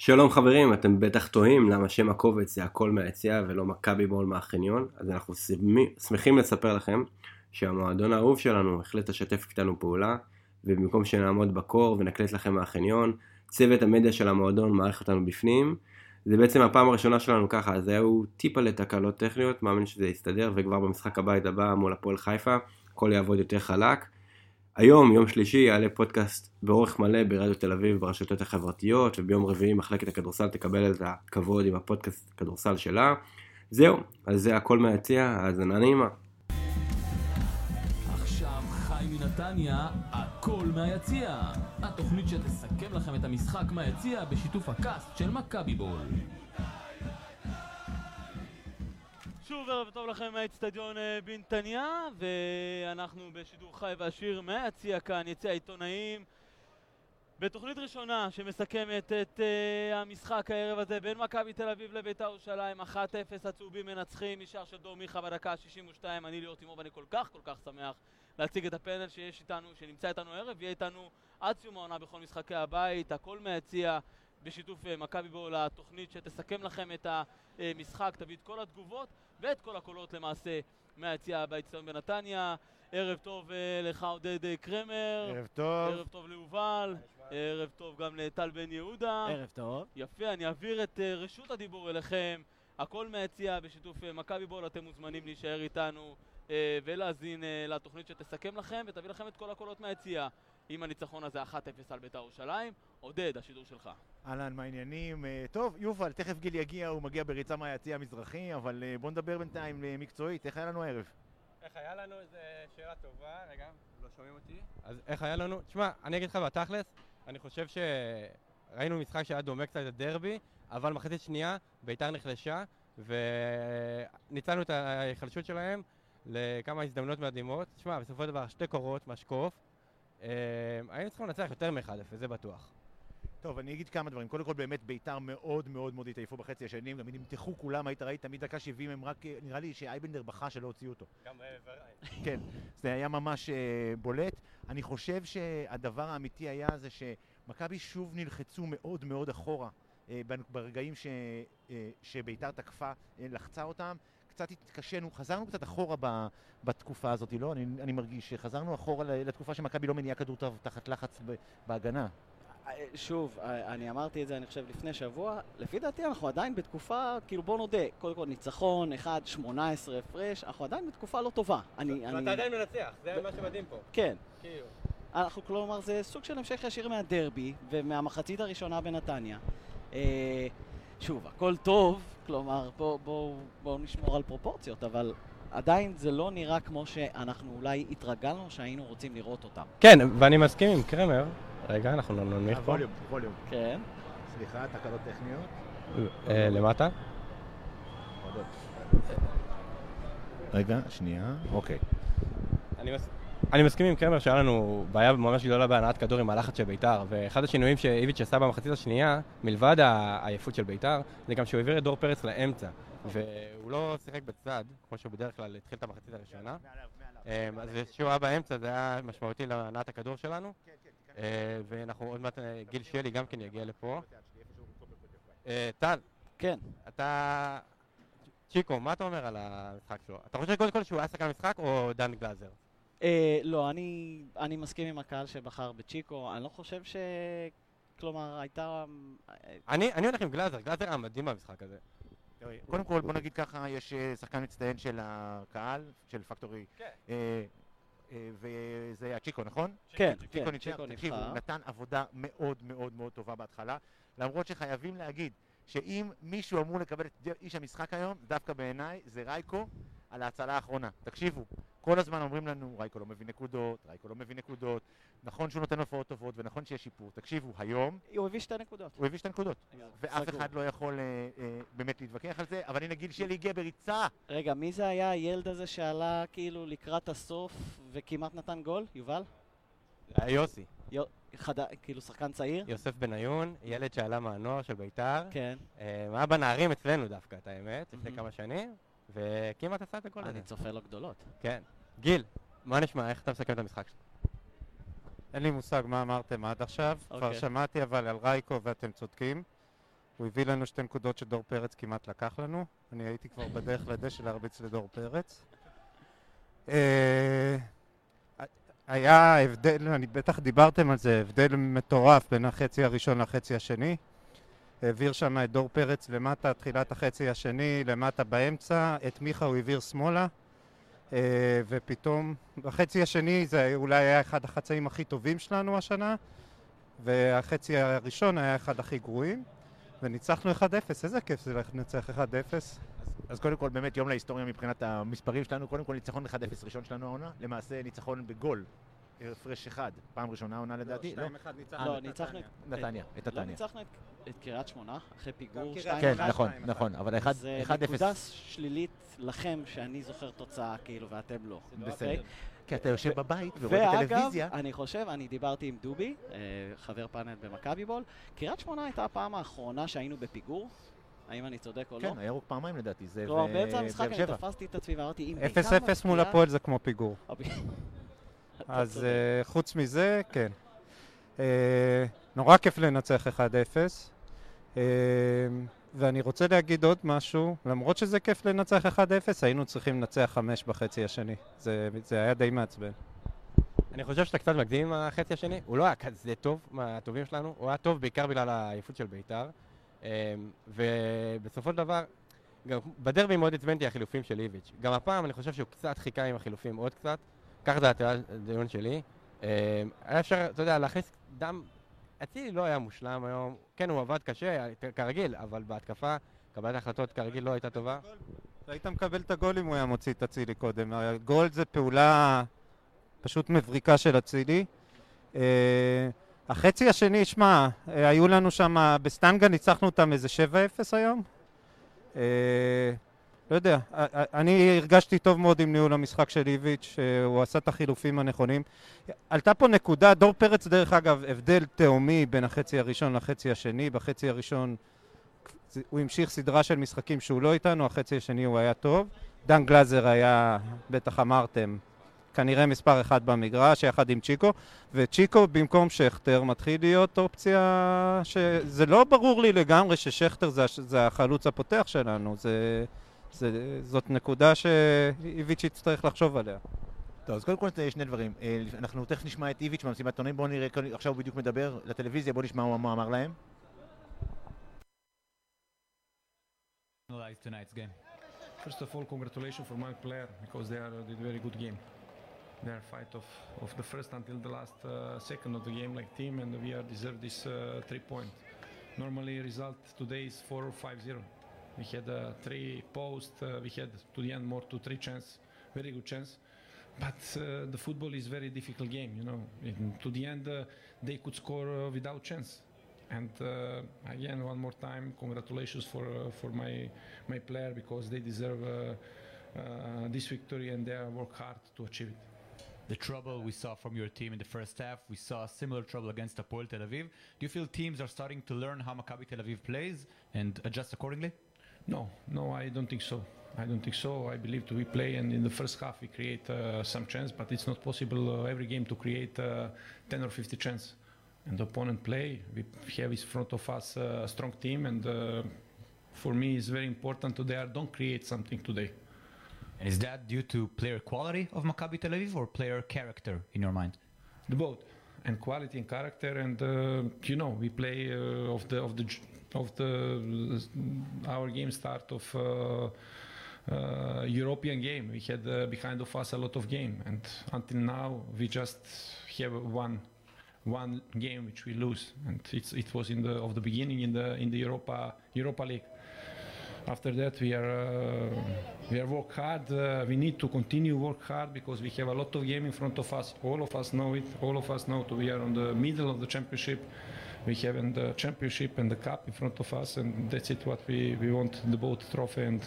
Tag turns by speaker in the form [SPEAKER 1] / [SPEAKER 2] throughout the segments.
[SPEAKER 1] שלום חברים, אתם בטח תוהים למה שם הקובץ זה הכל מהיציאה ולא מכבי בול מהחניון, אז אנחנו שמחים לספר לכם שהמועדון האהוב שלנו החליט לשתף איתנו פעולה, ובמקום שנעמוד בקור ונקלט לכם מהחניון, צוות המדיה של המועדון מעריך אותנו בפנים. זה בעצם הפעם הראשונה שלנו ככה, אז היו טיפה לתקלות טכניות, מאמין שזה יסתדר, וכבר במשחק הבית הבא מול הפועל חיפה, הכל יעבוד יותר חלק. היום, יום שלישי, יעלה פודקאסט באורך מלא ברדיו תל אביב ברשתות החברתיות, וביום רביעי מחלקת הכדורסל תקבל את הכבוד עם הפודקאסט כדורסל שלה. זהו, אז זה הכל מהיציע, האזנה נעימה.
[SPEAKER 2] עכשיו חי מנתניה, הכל מהיציע. התוכנית שתסכם לכם את המשחק מהיציע בשיתוף הקאסט של מכבי בול.
[SPEAKER 3] שוב ערב טוב לכם מהאצטדיון אה, בנתניה, ואנחנו בשידור חי ועשיר מהיציע כאן, יציע העיתונאים. בתוכנית ראשונה שמסכמת את uh, המשחק הערב הזה בין מכבי תל אביב לבית"ר ירושלים 1-0 הצהובים מנצחים משער של דור מיכה בדקה ה-62 אני ליאור תימור ואני כל כך כל כך שמח להציג את הפנל שיש איתנו, שנמצא איתנו הערב ויהיה איתנו עד סיום העונה בכל משחקי הבית הכל מהיציע בשיתוף uh, מכבי בו לתוכנית שתסכם לכם את המשחק, תביא את כל התגובות ואת כל הקולות למעשה מהיציע באצטדיון בנתניה ערב טוב uh, לך עודד uh, קרמר
[SPEAKER 4] ערב טוב
[SPEAKER 3] ערב טוב ליובל ערב טוב גם לטל בן יהודה.
[SPEAKER 5] ערב טוב.
[SPEAKER 3] יפה, אני אעביר את uh, רשות הדיבור אליכם. הכל מהיציע בשיתוף מכבי בול, אתם מוזמנים להישאר איתנו ולהאזין uh, לתוכנית שתסכם לכם ותביא לכם את כל הקולות מהיציע עם הניצחון הזה 1-0 על בית"ר ירושלים. עודד, השידור שלך.
[SPEAKER 4] אהלן, מה העניינים? Uh, טוב, יובל, תכף גיל יגיע, הוא מגיע בריצה מהיציע המזרחי, אבל בוא נדבר בינתיים מקצועית, איך היה לנו הערב?
[SPEAKER 6] איך היה לנו? איזה שאלה טובה, רגע, לא שומעים אותי? אז איך היה לנו? תשמע, אני אגיד לך בתכלס, אני חושב שראינו משחק שהיה דומה קצת לדרבי, אבל מחצית שנייה ביתר נחלשה, וניצלנו את ההיחלשות שלהם לכמה הזדמנויות מדהימות. תשמע, בסופו של דבר שתי קורות, משקוף. אה, היינו צריכים לנצח יותר מ-1-0, זה בטוח.
[SPEAKER 4] טוב, אני אגיד כמה דברים. קודם כל, באמת ביתר מאוד מאוד מאוד התעייפו בחצי השני, גם נמתחו כולם, היית ראית, תמיד דקה 70 הם רק, נראה לי שאייבנדר בכה שלא הוציאו אותו.
[SPEAKER 6] גם וראי.
[SPEAKER 4] כן, זה היה ממש uh, בולט. אני חושב שהדבר האמיתי היה זה שמכבי שוב נלחצו מאוד מאוד אחורה ברגעים ש, שביתר תקפה, לחצה אותם. קצת התקשינו, חזרנו קצת אחורה ב, בתקופה הזאת, לא? אני, אני מרגיש שחזרנו אחורה לתקופה שמכבי לא מניעה כדור טוב תחת לחץ בהגנה.
[SPEAKER 5] שוב, אני אמרתי את זה, אני חושב, לפני שבוע. לפי דעתי אנחנו עדיין בתקופה, כאילו בוא נודה, קודם כל ניצחון, 1, 18 הפרש, אנחנו עדיין בתקופה לא טובה.
[SPEAKER 6] אני, ואתה אני... עדיין מנצח, זה ב... מה שמדהים פה.
[SPEAKER 5] כן. כאילו. אנחנו, כלומר, זה סוג של המשך ישיר מהדרבי ומהמחצית הראשונה בנתניה. אה, שוב, הכל טוב, כלומר, בואו בוא, בוא נשמור על פרופורציות, אבל עדיין זה לא נראה כמו שאנחנו אולי התרגלנו שהיינו רוצים לראות אותם.
[SPEAKER 6] כן, ואני מסכים עם קרמר. רגע, אנחנו ננמיך פה.
[SPEAKER 4] ווליום, ווליום.
[SPEAKER 5] כן.
[SPEAKER 4] סליחה, תקלות טכניות.
[SPEAKER 6] אה, למטה.
[SPEAKER 4] רגע, שנייה, אוקיי.
[SPEAKER 6] אני מסכים עם קרמר שהיה לנו בעיה ממש גדולה בהנעת כדור עם הלחץ של ביתר ואחד השינויים שאיביץ' עשה במחצית השנייה, מלבד העייפות של ביתר, זה גם שהוא העביר את דור פרץ לאמצע והוא לא שיחק בצד, כמו שהוא בדרך כלל התחיל את המחצית הראשונה. אז כשהוא היה באמצע זה היה משמעותי להנעת הכדור שלנו. ואנחנו עוד מעט, גיל שלי גם כן יגיע לפה. טל,
[SPEAKER 5] כן.
[SPEAKER 6] אתה... צ'יקו, מה אתה אומר על המשחק שלו? אתה חושב קודם כל שהוא היה שחקן משחק או דן גלאזר?
[SPEAKER 5] אה, לא, אני, אני מסכים עם הקהל שבחר בצ'יקו, אני לא חושב ש... כלומר, הייתה...
[SPEAKER 6] אני, אני הולך עם גלאזר, גלאזר היה מדהים במשחק הזה.
[SPEAKER 4] קודם כל, בוא נגיד ככה, יש שחקן מצטיין של הקהל, של פקטורי.
[SPEAKER 6] כן.
[SPEAKER 4] וזה היה צ'יקו, נכון?
[SPEAKER 5] כן,
[SPEAKER 4] צ'יקו
[SPEAKER 5] כן, צ'יקו
[SPEAKER 4] נבחר. תקשיבו, הוא נתן עבודה מאוד מאוד מאוד טובה בהתחלה, למרות שחייבים להגיד שאם מישהו אמור לקבל את איש המשחק היום, דווקא בעיניי, זה רייקו על ההצלה האחרונה. תקשיבו, כל הזמן אומרים לנו, רייקו לא מביא נקודות, רייקו לא מביא נקודות, נכון שהוא נותן הופעות טובות ונכון שיש שיפור. תקשיבו, היום...
[SPEAKER 5] הוא הביא שתי נקודות.
[SPEAKER 4] הוא הביא שתי נקודות. ואף אחד לא יכול אה, אה, באמת להתווכח על זה, אבל הנה גיל שלי הגיע בריצה.
[SPEAKER 5] רגע, מי זה היה הילד הזה שעלה כאילו לקראת הסוף וכמעט נתן גול? יובל?
[SPEAKER 6] היה יוסי.
[SPEAKER 5] חד... כאילו שחקן צעיר?
[SPEAKER 6] יוסף בניון, ילד שעלה מהנוער של ביתר.
[SPEAKER 5] כן.
[SPEAKER 6] אה, היה בנערים אצלנו דווקא, את האמת, לפני כמה שנים, וכמעט עשה את הגול הזה.
[SPEAKER 5] אני צופה לו גדולות.
[SPEAKER 6] כן. גיל, מה נשמע? איך אתה מסכם את המשחק שלך?
[SPEAKER 7] אין לי מושג מה אמרתם עד עכשיו, כבר
[SPEAKER 5] אוקיי.
[SPEAKER 7] שמעתי אבל על רייקו ואתם צודקים. הוא הביא לנו שתי נקודות שדור פרץ כמעט לקח לנו. אני הייתי כבר בדרך לדשא להרביץ לדור פרץ. אה, היה הבדל, אני בטח דיברתם על זה, הבדל מטורף בין החצי הראשון לחצי השני. העביר שם את דור פרץ למטה, תחילת החצי השני, למטה באמצע, את מיכה הוא העביר שמאלה, ופתאום, בחצי השני זה אולי היה אחד החצאים הכי טובים שלנו השנה, והחצי הראשון היה אחד הכי גרועים, וניצחנו 1-0, איזה כיף זה לנצח 1-0.
[SPEAKER 4] אז קודם כל באמת יום להיסטוריה מבחינת המספרים שלנו, קודם כל ניצחון 1-0 ראשון שלנו העונה, למעשה ניצחון בגול, הפרש אחד, פעם ראשונה העונה לדעתי, לא?
[SPEAKER 5] לא, ניצחנו את...
[SPEAKER 4] נתניה, את
[SPEAKER 5] לא
[SPEAKER 4] נתניה.
[SPEAKER 5] ניצחנו את- קריית שמונה, אחרי פיגור
[SPEAKER 7] קריית
[SPEAKER 5] 2-1.
[SPEAKER 4] כן, נכון, נכון, אבל
[SPEAKER 5] אז אה,
[SPEAKER 4] 1-0,
[SPEAKER 5] נקודה שלילית לכם, שאני זוכר תוצאה, כאילו, ואתם לא.
[SPEAKER 4] בסדר.
[SPEAKER 5] אוקיי?
[SPEAKER 4] כי אתה יושב בבית ורואה
[SPEAKER 5] ואגב,
[SPEAKER 4] טלוויזיה.
[SPEAKER 5] אני חושב, אני דיברתי עם דובי, אה, חבר פאנל במכבי בול, קריית שמונה הייתה הפעם האחרונה שהיינו בפיגור, האם אני צודק או לא?
[SPEAKER 4] כן, היה ירוק פעמיים לדעתי, זה
[SPEAKER 5] כלומר,
[SPEAKER 4] ו-
[SPEAKER 5] באמצע המשחק
[SPEAKER 4] באר
[SPEAKER 5] אני
[SPEAKER 4] שבע.
[SPEAKER 5] תפסתי את עצמי ואמרתי, אם
[SPEAKER 7] 0-0 מול הפועל זה כמו פיגור. אז. אה, חוץ מזה, כן. אה, נורא כיף לנצח 1-0. אה, ואני רוצה להגיד עוד משהו, למרות שזה כיף לנצח 1-0, היינו צריכים לנצח 5 בחצי השני. זה, זה היה די מעצבן.
[SPEAKER 6] אני חושב שאתה קצת מקדים עם החצי השני, הוא לא היה כזה טוב מהטובים שלנו, הוא היה טוב בעיקר בגלל העייפות של בית"ר. ובסופו של דבר, גם בדרבי מאוד עצבנתי החילופים של איביץ'. גם הפעם אני חושב שהוא קצת חיכה עם החילופים עוד קצת, ככה זה הדיון שלי. אמ, היה אפשר, אתה יודע, להכניס דם... אצילי לא היה מושלם היום, כן, הוא עבד קשה, כרגיל, אבל בהתקפה, קבלת ההחלטות כרגיל לא הייתה טובה.
[SPEAKER 7] היית מקבל את הגול אם הוא היה מוציא את אצילי קודם. הגול זה פעולה פשוט מבריקה של אצילי. אה, החצי השני, שמע, אה, היו לנו שם, בסטנגה ניצחנו אותם איזה 7-0 היום. לא יודע, אני הרגשתי טוב מאוד עם ניהול המשחק של איביץ', אה, הוא עשה את החילופים הנכונים. עלתה פה נקודה, דור פרץ דרך אגב, הבדל תהומי בין החצי הראשון לחצי השני. בחצי הראשון זה- הוא המשיך סדרה של משחקים שהוא לא איתנו, החצי השני הוא היה טוב. דן גלאזר היה, בטח אמרתם, כנראה מספר אחד במגרש, יחד עם צ'יקו, וצ'יקו במקום שכטר מתחיל להיות אופציה שזה לא ברור לי לגמרי ששכטר זה, זה החלוץ הפותח שלנו, זה, זה, זאת נקודה שאיביץ' יצטרך לחשוב עליה.
[SPEAKER 4] טוב, אז קודם כל שני דברים. אה, אנחנו תכף נשמע את איביץ' במסיבת עיתונאים, בואו נראה, עכשיו הוא בדיוק מדבר לטלוויזיה, בואו נשמע מה הוא אמר להם.
[SPEAKER 8] tonight's game?
[SPEAKER 9] First of all, congratulations for my player because they are did very good game. They are fight of, of the first until the last uh, second of the game like team, and we are deserve this uh, three point. Normally, result today is four or five zero. We had uh, three post. Uh, we had to the end more to three chance, very good chance. But uh, the football is very difficult game, you know. To the end, uh, they could score uh, without chance. And again, one more time, congratulations for for my my player because they deserve this victory and they work hard to achieve it.
[SPEAKER 8] The trouble we saw from your team in the first half, we saw similar trouble against Apoel Tel Aviv. Do you feel teams are starting to learn how Maccabi Tel Aviv plays and adjust accordingly?
[SPEAKER 9] No, no, I don't think so. I don't think so. I believe to we play and in the first half we create uh, some chance, but it's not possible uh, every game to create uh, 10 or 50 chance. And the opponent play, we have in front of us uh, a strong team, and uh, for me it's very important to there don't create something today.
[SPEAKER 8] And is that due to player quality of Maccabi Tel Aviv or player character in your mind?
[SPEAKER 9] The both and quality and character and uh, you know we play uh, of the of the of the our game start of uh, uh, European game. We had uh, behind of us a lot of game. And until now we just have one one game which we lose. And it's it was in the of the beginning in the in the Europa Europa League. After that we are uh, we are work hard. Uh, we need to continue work hard because we have a lot of game in front of us. All of us know it. All of us know that we are on the middle of the championship we have in the championship and the cup in front of us and that's it what we, we want the both trophy and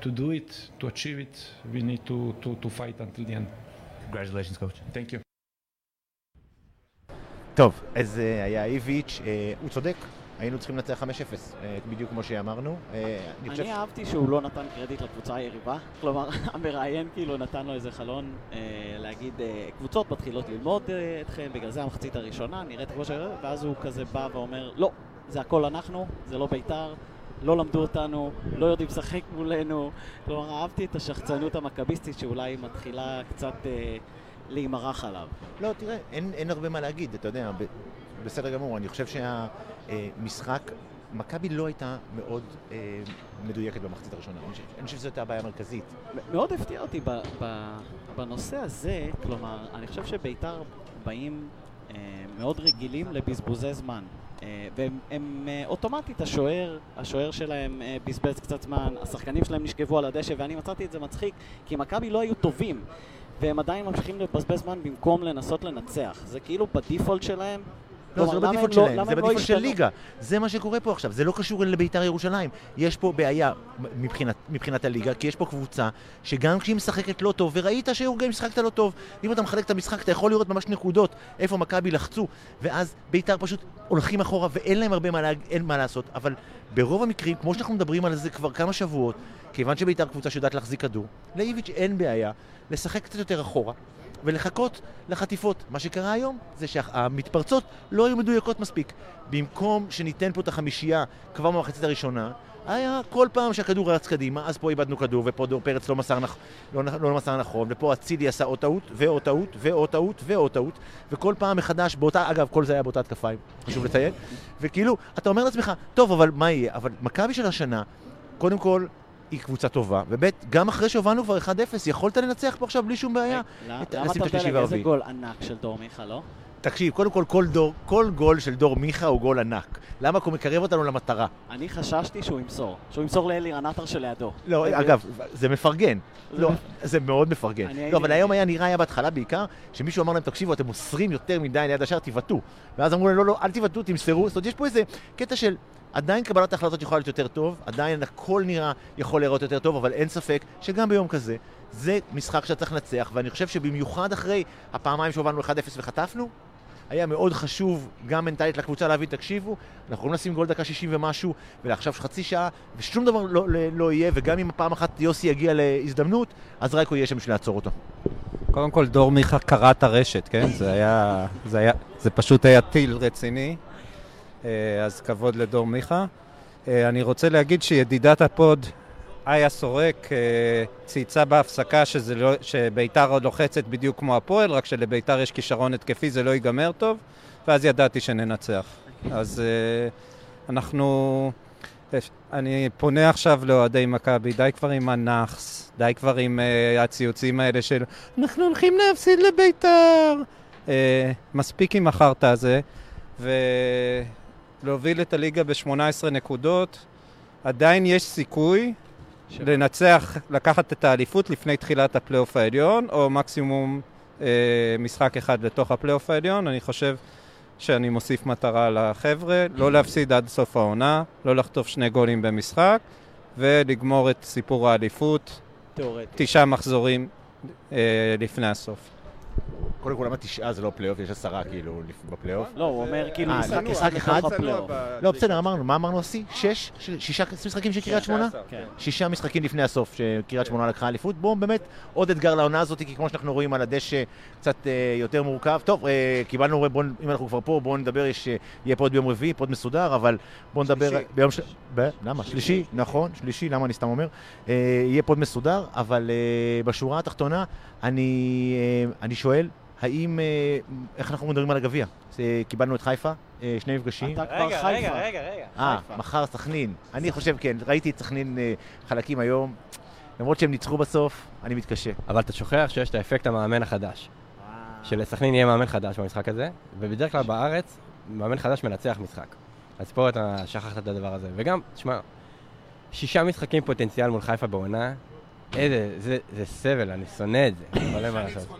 [SPEAKER 9] to do it to achieve it we need to, to, to fight until the end
[SPEAKER 8] Congratulations, coach.
[SPEAKER 9] thank you
[SPEAKER 4] טוב, אז אה, היה איביץ', אה, הוא צודק, היינו צריכים לנצח 5-0, אה, בדיוק כמו שאמרנו. אה, אני.
[SPEAKER 5] אני אהבתי שהוא לא נתן קרדיט לקבוצה היריבה, כלומר המראיין כאילו נתן לו איזה חלון אה, להגיד קבוצות מתחילות ללמוד אתכם, בגלל זה המחצית הראשונה נראית כמו ש... ואז הוא כזה בא ואומר לא, זה הכל אנחנו, זה לא בית"ר, לא למדו אותנו, לא יודעים לשחק מולנו. כלומר, אהבתי את השחצנות המכביסטית שאולי מתחילה קצת להימרח עליו.
[SPEAKER 4] לא, תראה, אין, אין הרבה מה להגיד, אתה יודע, ב, בסדר גמור, אני חושב שהמשחק, מכבי לא הייתה מאוד אה, מדויקת במחצית הראשונה, אני חושב, אני חושב שזאת הבעיה המרכזית.
[SPEAKER 5] מאוד הפתיע אותי ב, ב, בנושא הזה, כלומר, אני חושב שבית"ר באים אה, מאוד רגילים לבזבוזי זמן. אה, והם הם, אה, אוטומטית, השוער, השוער שלהם אה, בזבז קצת זמן, השחקנים שלהם נשכבו על הדשא, ואני מצאתי את זה מצחיק, כי מכבי לא היו טובים, והם עדיין ממשיכים לבזבז זמן במקום לנסות לנצח. זה כאילו בדיפולט שלהם.
[SPEAKER 4] לא, זה
[SPEAKER 5] כלומר,
[SPEAKER 4] לא בדיפולט
[SPEAKER 5] הם לא-
[SPEAKER 4] שלהם, זה
[SPEAKER 5] לא
[SPEAKER 4] בדיפולט של? ליגה. זה מה שקורה פה עכשיו, זה לא קשור לבית"ר ירושלים. יש פה בעיה מבחינת, הליגה, כי יש פה קבוצה שגם כשהיא משחקת לא טוב, וראית שהיו משחקת לא טוב, אם אתה מחלק את המשחק, אתה יכול לראות ממש נקודות, איפה מכבי לחצו, ואז בית"ר פשוט הולכים אחורה, ואין להם הרבה מה, מה לעשות, אבל ברוב המקרים, כמו שאנחנו מדברים על זה כבר כמה שבועות, כיוון שבית"ר קבוצה שיודעת להחזיק כדור, לאיביץ' אין בעיה לשחק קצת יותר אחורה. ולחכות לחטיפות. מה שקרה היום זה שהמתפרצות לא היו מדויקות מספיק. במקום שניתן פה את החמישייה כבר במחצית הראשונה, היה כל פעם שהכדור רץ קדימה, אז פה איבדנו כדור, ופה דור פרץ לא מסר, נכ... לא, לא מסר נכון, ופה אצילי עשה עוד טעות, ועוד טעות, ועוד טעות, ועוד טעות, וכל פעם מחדש, באותה, אגב, כל זה היה באותה התקפה, חשוב לציין, וכאילו, אתה אומר לעצמך, טוב, אבל מה יהיה? אבל מכבי של השנה, קודם כל, היא קבוצה טובה, וב' גם אחרי שהובלנו כבר 1-0, יכולת לנצח פה עכשיו בלי שום בעיה.
[SPEAKER 5] למה אתה על איזה. גול ענק של דור מיכה, לא?
[SPEAKER 4] תקשיב, קודם כל, כל, דור, כל גול של דור מיכה הוא גול ענק. למה? כי הוא מקרב אותנו למטרה.
[SPEAKER 5] אני חששתי שהוא ימסור. שהוא ימסור לאלירן עטר שלידו.
[SPEAKER 4] לא, אגב, זה מפרגן. לא, זה מאוד מפרגן. לא, אבל היום היה נראה, היה בהתחלה בעיקר, שמישהו אמר להם, תקשיבו, אתם מוסרים יותר מדי ליד השער, תבעטו. ואז אמרו להם, לא, לא, אל תבעטו, תמסרו. זאת אומרת, יש פה איזה קטע של... עדיין קבלת ההחלטות יכולה להיות יותר טוב, עדיין הכל נראה יכול להיראות יותר טוב, אבל אין ספק שגם ביום כזה, זה משחק שאתה צריך לנצח, ואני חושב שבמיוחד אחרי הפעמיים שהובלנו 1-0 וחטפנו, היה מאוד חשוב גם מנטלית לקבוצה להבין, תקשיבו, אנחנו יכולים לשים גול דקה 60 ומשהו, ולעכשיו חצי שעה, ושום דבר לא, לא, לא יהיה, וגם אם פעם אחת יוסי יגיע להזדמנות, אז רייקו יהיה שם בשביל לעצור אותו.
[SPEAKER 7] קודם כל, דור מיכה קרע את הרשת, כן? זה היה... זה היה... זה פשוט היה טיל רציני. אה, אז כבוד לדור מיכה. אה, אני רוצה להגיד שידידת הפוד, איה סורק, אה, צייצה בהפסקה שזה לא, שביתר עוד לוחצת בדיוק כמו הפועל, רק שלביתר יש כישרון התקפי, זה לא ייגמר טוב, ואז ידעתי שננצח. אז אנחנו... אני פונה עכשיו לאוהדי מכבי, די כבר עם הנאחס, די כבר עם uh, הציוצים האלה של אנחנו הולכים להפסיד לביתר. אה, מספיק עם החרטא הזה, ולהוביל את הליגה ב-18 נקודות. עדיין יש סיכוי לנצח, לקחת את האליפות לפני תחילת הפלייאוף העליון, או מקסימום אה, משחק אחד לתוך הפלייאוף העליון. אני חושב שאני מוסיף מטרה לחבר'ה, לא להפסיד עד סוף העונה, לא לחטוף שני גולים במשחק, ולגמור את סיפור האליפות. תשעה מחזורים אה, לפני הסוף.
[SPEAKER 4] קודם כל, למה תשעה זה לא פלייאוף? יש עשרה כאילו בפלייאוף.
[SPEAKER 5] לא, הוא אומר כאילו
[SPEAKER 4] אה,
[SPEAKER 5] משחק אחד? בתוך הפלייאוף.
[SPEAKER 4] לא, בסדר, אמרנו, מה אמרנו השיא? שש? שישה משחקים של קריית שמונה?
[SPEAKER 5] כן.
[SPEAKER 4] שישה משחקים לפני הסוף שקריית שמונה לקחה אליפות. בואו באמת עוד אתגר לעונה הזאת, כי כמו שאנחנו רואים על הדשא, קצת אה, יותר מורכב. טוב, אה, קיבלנו, אם אנחנו כבר פה, בואו נדבר, יש, יהיה pod ביום רביעי, pod מסודר, אבל בואו נדבר...
[SPEAKER 7] שלישי.
[SPEAKER 4] ביום ש... ב... למה? שלישי, נכון, שלישי, למה אני סתם אומר? יהיה פוד מסודר, אבל בשורה התחתונה, אני, אני שואל, האם, אה, איך אנחנו מדברים על הגביע? זה- קיבלנו את חיפה, אה, שני מפגשים.
[SPEAKER 5] אתה כבר חיפה.
[SPEAKER 6] רגע.
[SPEAKER 4] אה,
[SPEAKER 5] חיפה.
[SPEAKER 4] מחר סכנין. אני חושב, כן, ראיתי את סכנין אה, חלקים היום. למרות שהם ניצחו בסוף, אני מתקשה.
[SPEAKER 6] אבל אתה שוכח שיש את האפקט המאמן החדש. שלסכנין יהיה מאמן חדש במשחק הזה, ובדרך כלל בארץ, מאמן חדש מנצח משחק. אז פה אתה שכחת את הדבר הזה. וגם, תשמע, שישה משחקים פוטנציאל מול חיפה בעונה, איזה, זה, זה סבל, אני שונא את זה. אבל אין מה לעשות.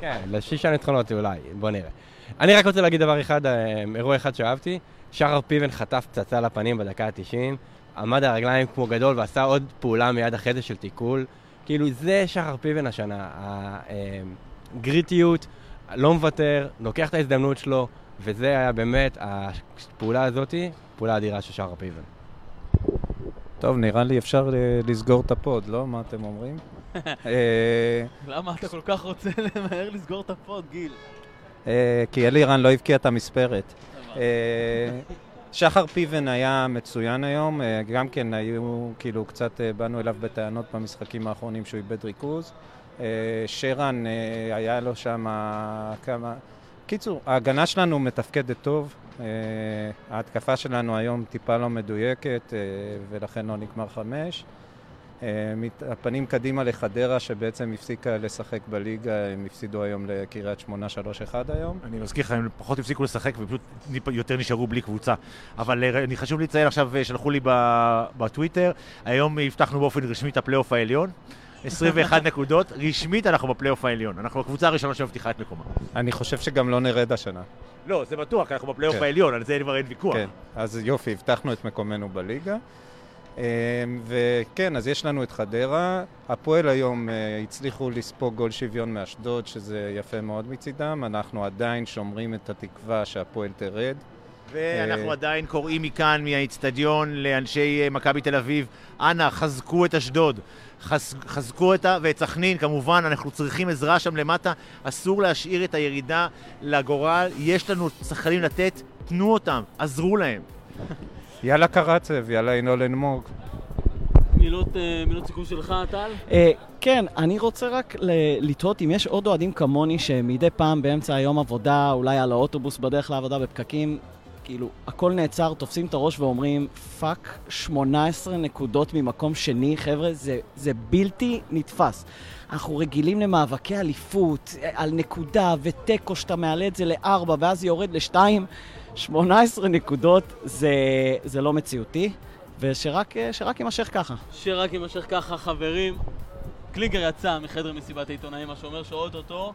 [SPEAKER 6] כן, לשישה ניצחונות אולי, בוא נראה. אני רק רוצה להגיד דבר אחד, אה, אירוע אחד שאהבתי, שחר פיבן חטף פצצה לפנים בדקה ה-90, עמד על הרגליים כמו גדול ועשה עוד פעולה מיד אחרי זה של תיקול. כאילו, זה שחר פיבן השנה. הגריטיות, לא מוותר, לוקח את ההזדמנות שלו, וזה היה באמת, הפעולה הזאתי, פעולה אדירה של שחר פיבן.
[SPEAKER 7] טוב, נראה לי אפשר אה, לסגור את ה pod, לא? מה אתם אומרים? אה,
[SPEAKER 3] למה אתה כל כך רוצה למהר לסגור את ה pod, גיל?
[SPEAKER 7] אה, כי אלירן לא הבקיע את המספרת. שחר פיבן היה מצוין היום, גם כן היו, כאילו, קצת באנו אליו בטענות במשחקים האחרונים שהוא איבד ריכוז. שרן, היה לו שם כמה... קיצור, ההגנה שלנו מתפקדת טוב, ההתקפה שלנו היום טיפה לא מדויקת, אה, ולכן לא נגמר חמש. אה, הפנים קדימה לחדרה, שבעצם הפסיקה לשחק בליגה, הם הפסידו היום לקריית שמונה 3-1 היום.
[SPEAKER 4] אני מזכיר לך, הם פחות הפסיקו לשחק ופשוט יותר נשארו בלי קבוצה. אבל אה, אני חשוב לציין עכשיו, אה, שלחו לי בטוויטר, היום הבטחנו באופן רשמי את הפלייאוף העליון. 21 נקודות, רשמית אנחנו בפלייאוף העליון. אנחנו הקבוצה הראשונה שמבטיחה את מקומה.
[SPEAKER 7] אני חושב שגם לא נרד השנה.
[SPEAKER 4] לא, זה בטוח, כי אנחנו בפלייאוף
[SPEAKER 7] כן.
[SPEAKER 4] העליון, על זה כבר אין ויכוח.
[SPEAKER 7] כן, אז יופי, הבטחנו את מקומנו בליגה. אה, וכן, אז יש לנו את חדרה. הפועל היום אה, הצליחו לספוג גול שוויון מאשדוד, שזה יפה מאוד מצידם. אנחנו עדיין שומרים את התקווה שהפועל תרד.
[SPEAKER 4] ואנחנו
[SPEAKER 7] אה,
[SPEAKER 4] עדיין קוראים מכאן, מהאיצטדיון, לאנשי אה, מכבי תל אביב, אנא, חזקו את אשדוד. חז, חזקו אותה ואת סכנין, כמובן, אנחנו צריכים עזרה שם למטה. אסור להשאיר את הירידה לגורל. יש לנו שחקנים לתת, תנו אותם, עזרו להם.
[SPEAKER 7] יאללה קרצב, יאללה ינול אלמוג.
[SPEAKER 3] מילות, אה, מילות סיכום שלך, טל?
[SPEAKER 5] אה, כן, אני רוצה רק לתהות אם יש עוד אוהדים כמוני שמדי פעם באמצע היום עבודה, אולי על האוטובוס בדרך לעבודה בפקקים, כאילו, הכל נעצר, תופסים את הראש ואומרים, fuck, 18 נקודות ממקום שני, חבר'ה, זה, זה בלתי נתפס. אנחנו רגילים למאבקי אליפות, אה, על נקודה ותיקו שאתה מעלה את זה לארבע ואז יורד לשתיים. 18 נקודות זה, זה לא מציאותי, ושרק אה, יימשך ככה.
[SPEAKER 3] שרק יימשך ככה, חברים. קלינגר יצא מחדר מסיבת העיתונאים, מה שאומר שאו-טו-טו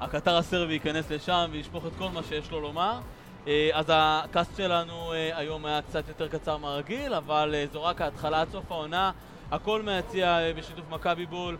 [SPEAKER 3] הקטר הסרבי ייכנס לשם וישפוך את כל מה שיש לו לומר. אה, אז הקאסט שלנו אה, היום היה קצת יותר קצר מהרגיל, אבל אה, זו רק ההתחלה עד סוף העונה. הכל מהיציע בשיתוף מכבי בול.